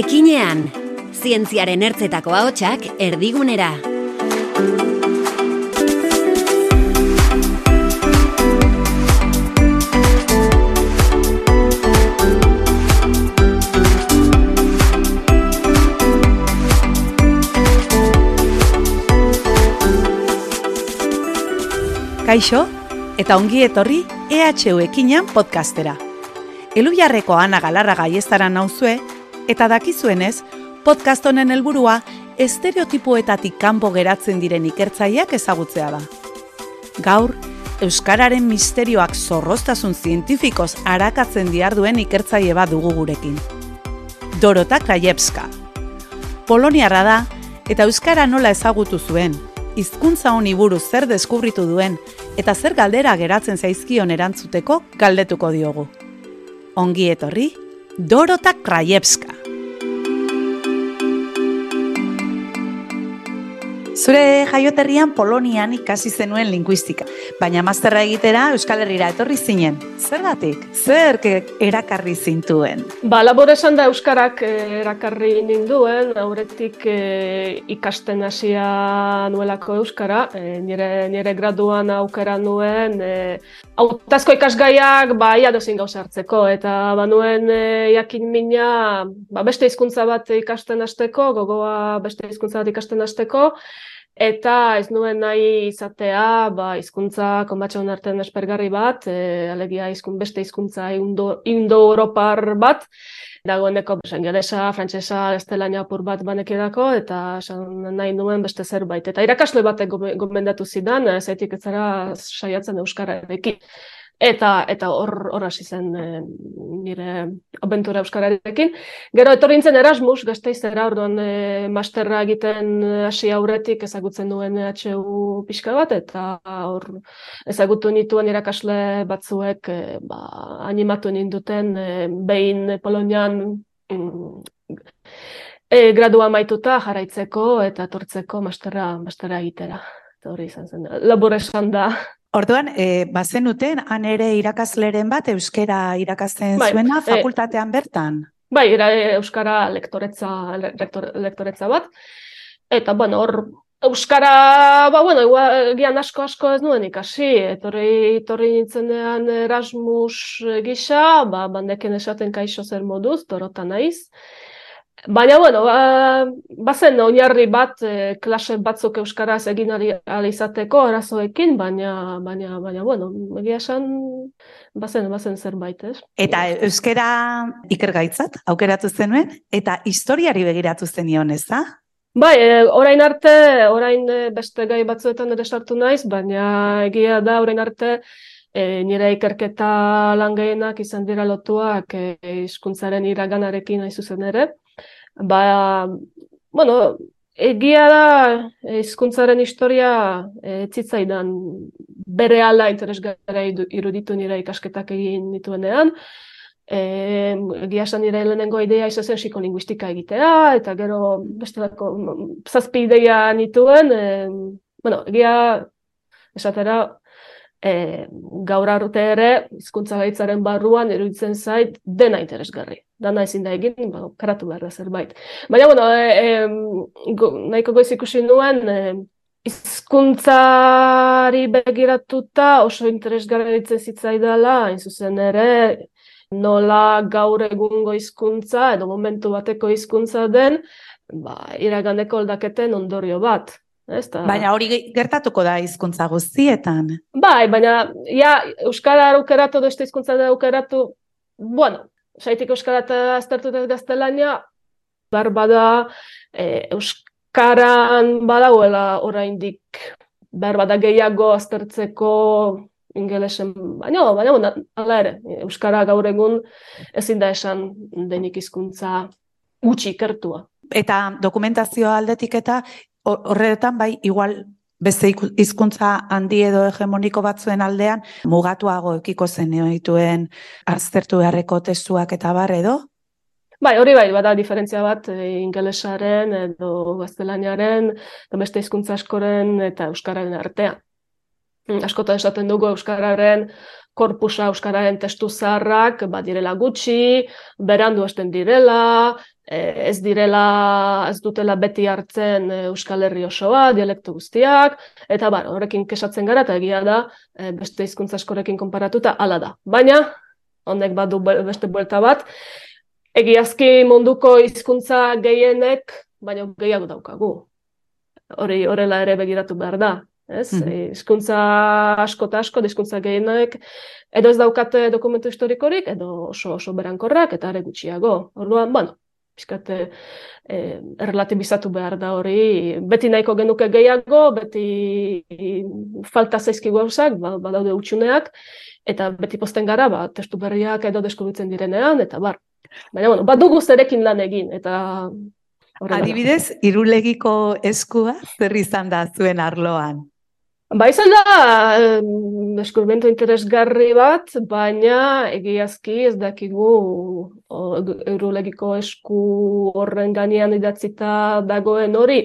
Ekinean, zientziaren ertzetako ahotsak erdigunera. Kaixo, eta ongi etorri EHU Ekinean podcastera. Elujarreko Ana Galarra gaiestara nauzue, eta dakizuenez, podcast honen helburua estereotipoetatik kanpo geratzen diren ikertzaileak ezagutzea da. Gaur, Euskararen misterioak zorroztasun zientifikoz arakatzen diarduen ikertzaile bat dugu gurekin. Dorota Krajewska. Poloniarra da, eta Euskara nola ezagutu zuen, hizkuntza honi buruz zer deskubritu duen, eta zer galdera geratzen zaizkion erantzuteko galdetuko diogu. Ongi etorri, Dorota Krajewska. Zure jaioterrian Polonian ikasi zenuen linguistika, baina masterra egitera Euskal Herrira etorri zinen. Zergatik? Zer erakarri zintuen? Ba, labor esan da Euskarak eh, erakarri ninduen, aurretik e, ikasten hasia nuelako Euskara, e, nire, nire graduan aukera nuen, e, autazko ikasgaiak ba, ia dozin gauza hartzeko, eta ba nuen e, jakin mina ba, beste hizkuntza bat ikasten hasteko, gogoa beste hizkuntza bat ikasten hasteko, Eta ez nuen nahi izatea, ba, izkuntza konbatxon artean espergarri bat, e, alegia izkun, beste hizkuntza indo-europar bat, dagoeneko ingelesa, frantsesa, estelania apur bat banekedako, eta nahi nuen beste zerbait. Eta irakasle batek gomendatu zidan, zaitik ez zara saiatzen euskara edekin. Eta eta hor hor hasi zen e, nire abentura euskararekin. Gero etorri nintzen Erasmus Gasteizera, orduan e, masterra egiten hasi aurretik ezagutzen duen HU pixka bat eta hor ezagutu nituen irakasle batzuek e, ba, animatu ninduten e, behin Polonian mm, e, gradua maituta jarraitzeko eta etortzeko masterra masterra egitera. Eta hori izan zen. Labor esan da Orduan, e, bazenuten, han ere irakasleren bat, euskera irakasten bai, zuena, eh, fakultatean bertan? Bai, era, euskara lektoretza, lektoretza bat. Eta, bueno, hor, euskara, ba, bueno, gian asko asko ez nuen ikasi, etorri, etorri nintzenean Erasmus gisa, ba, bandeken esaten kaixo zer moduz, dorota naiz. Baina, bueno, ba, bazen oinarri bat e, klase batzuk euskaraz egin ali izateko arazoekin, baina, baina, baina, bueno, egia esan, bazen, bazen zerbait, ez? Eta euskara ikergaitzat, aukeratu zenuen, eta historiari begiratu zenion, ez da? Bai, e, orain arte, orain e, beste gai batzuetan ere sartu naiz, baina egia da orain arte, E, nire ikerketa langeenak izan dira lotuak hizkuntzaren e, iraganarekin nahi zuzen ere ba, bueno, egia da hizkuntzaren historia e, tzitzaidan bere ala interesgara iruditu nire ikasketak egin dituenean. E, egia esan nire lehenengo idea izan zen psikolinguistika egitea, eta gero bestelako zazpi ideia nituen. E, bueno, egia esatera e, gaur arte ere hizkuntza gaitzaren barruan eruditzen zait dena interesgarri. Dana ezin da egin, ba, karatu behar da zerbait. Baina, bueno, e, e, go, nahiko goiz ikusi nuen, e, izkuntzari begiratuta oso interesgarri ditzen zitzaidala, hain zuzen ere, nola gaur egungo hizkuntza edo momentu bateko hizkuntza den, ba, iraganeko aldaketen ondorio bat. Ezta. Baina hori gertatuko da hizkuntza guztietan. Bai, baina ja euskara aukeratu edo este hizkuntza aukeratu, bueno, saitik euskara ta aztertu da gaztelania, bar bada e, euskaran badauela oraindik bar bada gehiago aztertzeko ingelesen, baina, baina, ala ere, euskara gaur egun ezin da esan denik hizkuntza gutxi ikertua. Eta dokumentazioa aldetik eta horretan bai igual beste hizkuntza handi edo hegemoniko batzuen aldean mugatuago ekiko zen dituen aztertu beharreko testuak eta bar edo Bai, hori bai, bada diferentzia bat e, ingelesaren edo gaztelaniaren, edo beste hizkuntza askoren eta euskararen artean. Mm, askotan esaten dugu Euskararen korpusa Euskararen testu zaharrak, badirela gutxi, berandu esten direla, ez direla, ez dutela beti hartzen e, Euskal Herri osoa, dialektu guztiak, eta bar, horrekin kesatzen gara, eta egia da, e, beste hizkuntza askorekin konparatuta, hala da. Baina, honek badu beste buelta bat, egiazki munduko hizkuntza gehienek, baina gehiago daukagu. Hori horrela ere begiratu behar da. Ez? Mm Hizkuntza asko eta asko, hizkuntza gehienek, edo ez daukate dokumentu historikorik, edo oso oso berankorrak, eta are gutxiago. Orduan, bueno, pixkat e, erlatibizatu behar da hori, beti nahiko genuke gehiago, beti falta zaizki gauzak, ba, badaude utxuneak, eta beti posten gara, ba, testu berriak edo deskubritzen direnean, eta bar. Baina, bueno, bat dugu zerekin lan egin, eta Adibidez, irulegiko eskua zer izan da zuen arloan? Ba, izan da, eskurmento interesgarri bat, baina egiazki ez dakigu eurolegiko esku horren ganean idatzita dagoen hori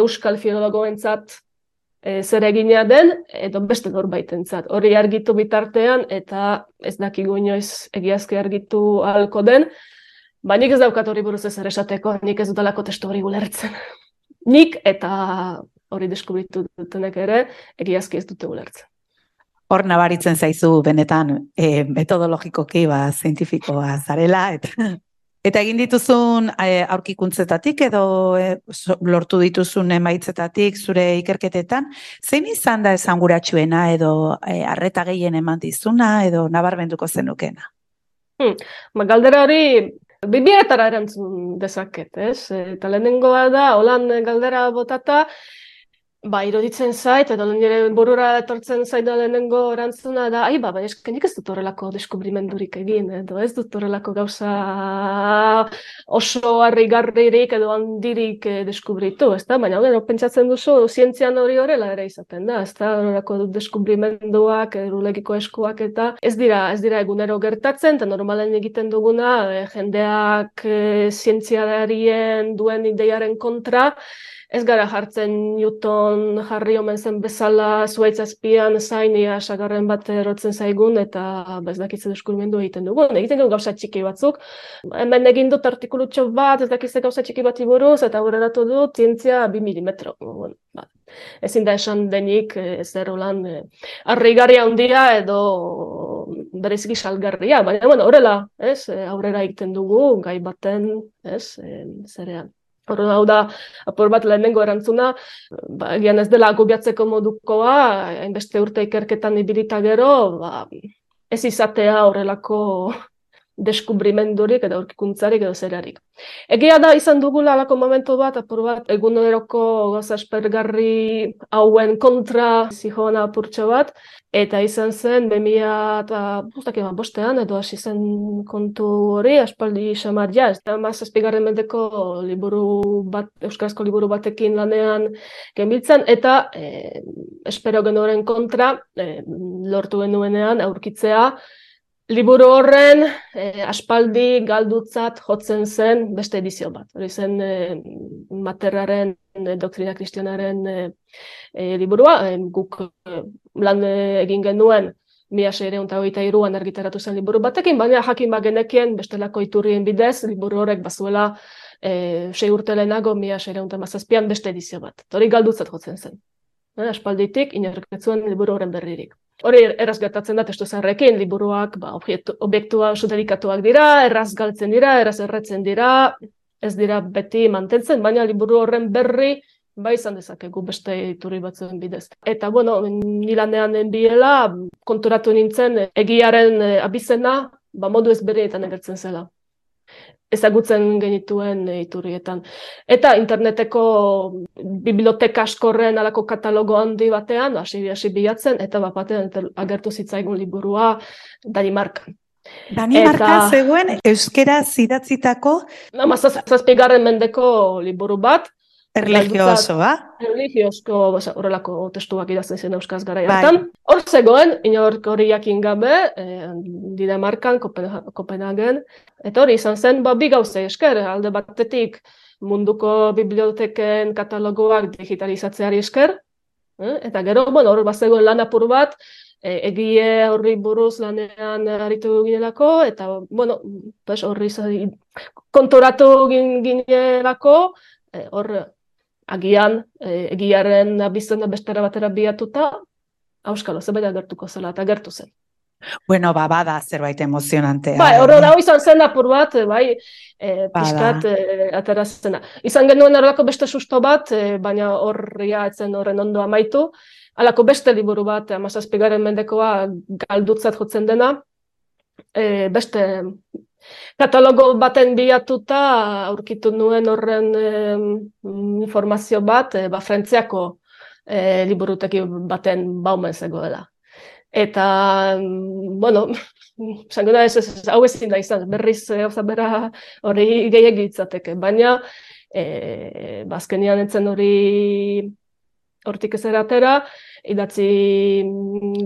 euskal filologoentzat e, zer egina den, edo beste norbaitentzat. Hori argitu bitartean, eta ez dakigu inoiz egiazki argitu halko den, ba nik ez daukat hori buruz ez esateko, nik ez dudalako testu hori gulertzen. Nik eta hori deskubritu dutenek ere, egiazki ez dute ulertzen. Hor nabaritzen zaizu benetan e, metodologikoki ba, zientifikoa zarela, eta, eta egin dituzun e, aurkikuntzetatik edo e, lortu dituzun emaitzetatik zure ikerketetan, zein izan da esan guratxuena edo e, arreta gehien eman dizuna edo nabarmenduko zenukena? Hmm. Ba, galdera hori bibietara erantzun dezaket, ez? Eta lehenengoa da, holan galdera botata, Ba, iruditzen zait, edo nire burura etortzen zait da lehenengo erantzuna da, ai, ba, ba, eskenik ez dut horrelako deskubrimendurik egin, edo ez dut horrelako gauza oso harri garririk edo handirik eh, deskubritu, ez da? Baina, gero, pentsatzen duzu, zientzian hori horrela ere izaten da, ez da? Horrelako deskubrimenduak, erulegiko eskuak eta ez dira, ez dira egunero gertatzen, eta normalen egiten duguna, eh, jendeak eh, zientziadarien duen ideiaren kontra, ez gara jartzen Newton jarri omen zen bezala zuaitz azpian zainia sagarren bat erotzen zaigun eta bez dakitzen deskubrimendu egiten dugu. Egiten dugu gauza txiki batzuk. Hemen egin dut artikulutxo bat, ez dakitzen gauza txiki bat iburuz eta horrelatu dut zientzia bi milimetro. Ba, ezin da esan denik ez erolan eh, arrigarria handia edo bereziki salgarria, baina bueno, horrela, ez, aurrera egiten dugu gai baten, ez, zerean. Hau da, apur bat lehenengo erantzuna, ba, egian ez dela agobiatzeko modukoa, hainbeste urte ikerketan ibilita gero, ba, ez izatea horrelako deskubrimendurik edo aurkikuntzarik edo zerarik. Egia da izan dugula alako momentu bat, apur bat, eguneroko gozaspergarri hauen kontra zihoana apurtxo bat, eta izan zen, bemia eta ba, bostean, edo hasi zen kontu hori, aspaldi xamar ja, ez da mazazpigarren mendeko liburu bat, euskarazko liburu batekin lanean genbiltzen, eta e, espero genoren kontra, e, lortu genuenean aurkitzea, Liburu horren eh, aspaldi galdutzat jotzen zen beste edizio bat. Hori zen eh, materraren, eh, doktrina kristianaren eh, eh, liburua, eh, guk eh, lan egin genuen mila seire eta iruan argitaratu zen liburu batekin, baina jakin bagenekien bestelako iturrien bidez, liburu horrek bazuela eh, sei urte lehenago mila seire mazazpian beste edizio bat. Hori galdutzat jotzen zen. Eh, aspalditik, inorketzuen liburu horren berririk. Hori erraz gertatzen da testu liburuak ba, objektu, obiektua oso delikatuak dira, erraz galtzen dira, erraz erretzen dira, ez dira beti mantentzen, baina liburu horren berri bai izan dezakegu beste iturri batzuen bidez. Eta, bueno, nilanean biela, konturatu nintzen egiaren eh, abizena, ba, modu ez berrietan egertzen zela ezagutzen genituen iturrietan. Eta interneteko biblioteka askorren alako katalogo handi batean, hasi hasi bilatzen, eta bat batean agertu zitzaigun liburua Danimarkan. Danimarka eta, zegoen euskera zidatzitako? Mazazpigarren mendeko liburu bat, Erligiosoa? Erligiosko, horrelako testuak idazten zen euskaz gara bai. Hor zegoen, inork hori jakin gabe, eh, Dinamarkan, Kopenhagen, eta hori izan zen, ba, bi gauze esker, alde batetik munduko biblioteken katalogoak digitalizatzeari esker, Eh? Eta gero, bueno, hor bazegoen lan apur bat, e, egie horri buruz lanean aritu ginelako, eta, bueno, pues, horri kontoratu ginelako, e, hor agian e, egiaren abizena bestera batera biatuta, auskalo, zerbait agertuko zela, eta gertu zen. Bueno, ba, bada zerbait emozionantea. Bai, hor da izan zen apur bat, bai, e, pixkat e, atera zena. Izan genuen erolako beste susto bat, e, baina horria etzen horren ondo amaitu. Alako beste liburu bat, amazazpigaren mendekoa galdutzat jotzen dena, e, beste katalogo baten bilatuta aurkitu nuen horren informazio bat, e, ba, frentziako e, liburuteki baten baumen zegoela. Eta, bueno, zango da ez, ez, hau ezin da izan, berriz e, oza bera hori gehiagitzateke, baina e, bazkenian ba, entzen hori hortik ez eratera, idatzi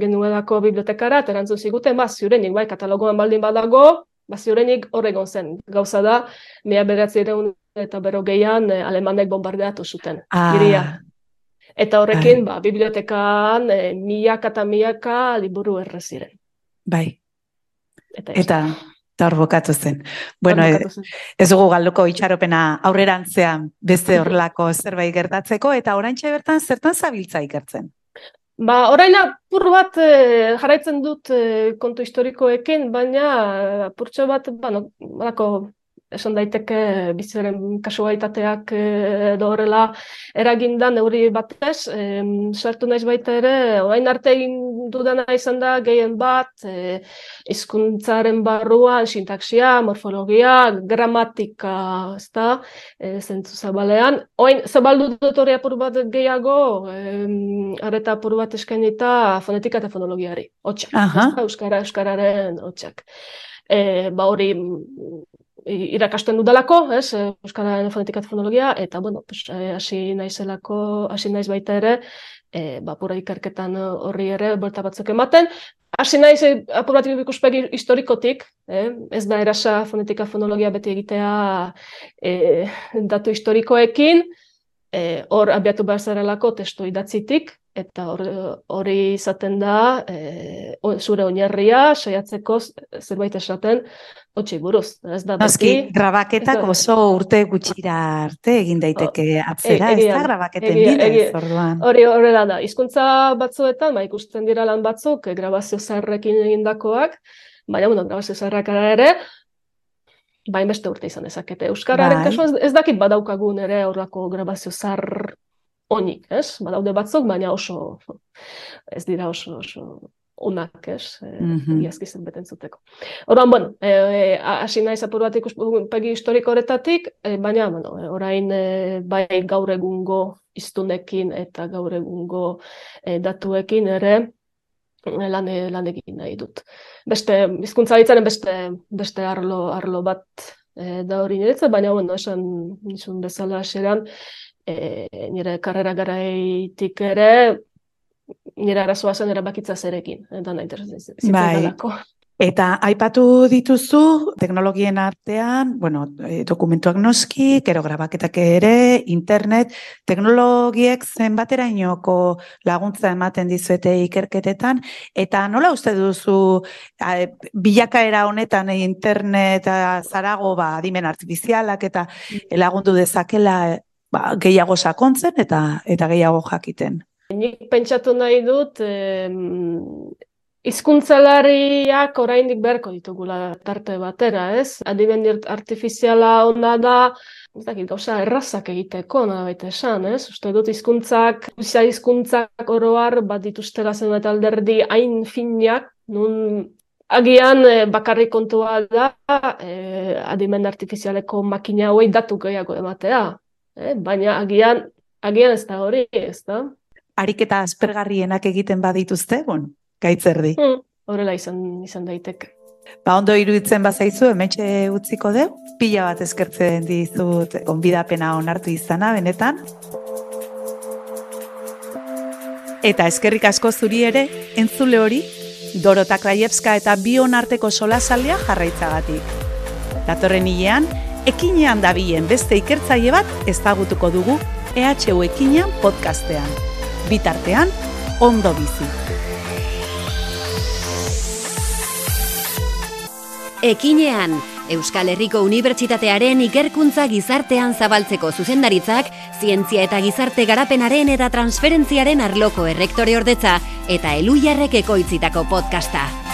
genuelako bibliotekara, eta erantzun ziguten, ba, ziurenik, bai, katalogoan baldin badago, ba, ziurenik horregon zen. Gauza da, mea beratzi eta bero gehian eh, alemanek bombardeatu zuten. Ah. Eta horrekin, bai. ba, bibliotekaan e, milaka eta milaka liburu erreziren. Bai. Eta, eta, eta hor bokatu zen. Bueno, ez dugu galduko itxaropena aurrerantzean beste horrelako zerbait gertatzeko, eta oraintxe bertan zertan zabiltza ikertzen? Ba, orain apur bat e, jarraitzen dut e, kontu historikoekin, baina apurtxo bat, bueno, esan daiteke biziaren kasualitateak eh, edo horrela eraginda neuri batez, e, sartu naiz baita ere, orain arte egin dudana izan da gehien bat, e, izkuntzaren barruan, sintaksia, morfologia, gramatika, ez da, e, zentzu zabalean. Oain, zabaldu dut hori apur bat gehiago, e, areta apur bat eskainita fonetika eta fonologiari, hotxak, Euskara, Euskararen hotxak. E, ba hori irakasten dudalako, ez, eh, Euskara Fonetika eta Fonologia, eta, bueno, eh, hasi naizelako, hasi naiz baita ere, e, ba, pura ikerketan horri ere, bolta batzuk ematen. Hasi naiz, apuratik ikuspegi historikotik, eh? ez da erasa fonetika fonologia beti egitea e, datu historikoekin, hor abiatu behar zarelako testu idatzitik, eta hori izaten da e, zure oinarria saiatzeko zerbait esaten hotxi buruz. Ez da Noski, grabaketak oso urte gutxira arte egin daiteke atzera, e, ez da grabaketen bidez, orduan. Hori horrela da, hizkuntza batzuetan, ba, ikusten dira lan batzuk, grabazio zarrekin egindakoak, baina, bueno, grabazio zarrak ere, bain beste urte izan ezakete. Euskararen bai. kasuan ez, dakit badaukagun ere horrako grabazio zar onik, ez? Badaude batzuk, baina oso, ez dira oso, oso onak, ez? Mm -hmm. beten zuteko. Orduan, bueno, e, hasi naiz apur bat ikuspegi historiko horretatik, e, baina, bueno, e, orain e, bai gaur egungo iztunekin eta gaur egungo e, datuekin ere, lan, lan egin nahi dut. Beste, bizkuntza beste, beste arlo, arlo bat e, da hori niretzat, baina, bueno, esan nizun bezala aseran, e, nire karrera garaitik ere, nire arazoa zen erabakitza zerekin. Eta nahi bai. Eta aipatu dituzu teknologien artean, bueno, e, dokumentuak noski, kero grabaketak ere, internet, teknologiek zenbaterainoko laguntza ematen dizuete ikerketetan, eta nola uste duzu a, bilakaera honetan internet zarago ba, adimen artifizialak eta mm. lagundu dezakela ba, gehiago sakontzen eta eta gehiago jakiten. Nik pentsatu nahi dut, hizkuntzalariak oraindik beharko ditugula tarte batera, ez? Adiben artifiziala ona da, ez dakit, gauza errazak egiteko, na baita esan, ez? Uste dut hizkuntzak, bizia hizkuntzak oroar bat dituztela zen eta alderdi hain finak, nun agian e, bakarrik kontua da e, adimen artifizialeko makina hauei datu gehiago ematea eh? baina agian, agian ez da hori, ez da? Ariketa aspergarrienak egiten badituzte, bon, gaitzerdi. Hmm, horrela izan, izan daiteke. Ba, ondo iruditzen bazaizu, emetxe utziko deu, pila bat eskertzen dizut onbidapena onartu izana, benetan. Eta eskerrik asko zuri ere, entzule hori, Dorota Krajewska eta bion arteko solasaldia jarraitzagatik. Datorren hilean, ekinean dabilen beste ikertzaile bat ezagutuko dugu EHU ekinean podcastean. bitartean ondo bizi. Ekinean, Euskal Herriko Unibertsitatearen ikerkuntza gizartean zabaltzeko zuzendaritzak, zientzia eta gizarte garapenaren eta transferentziaren arloko errektore ordetza eta eluiarrek ekoitzitako podcasta.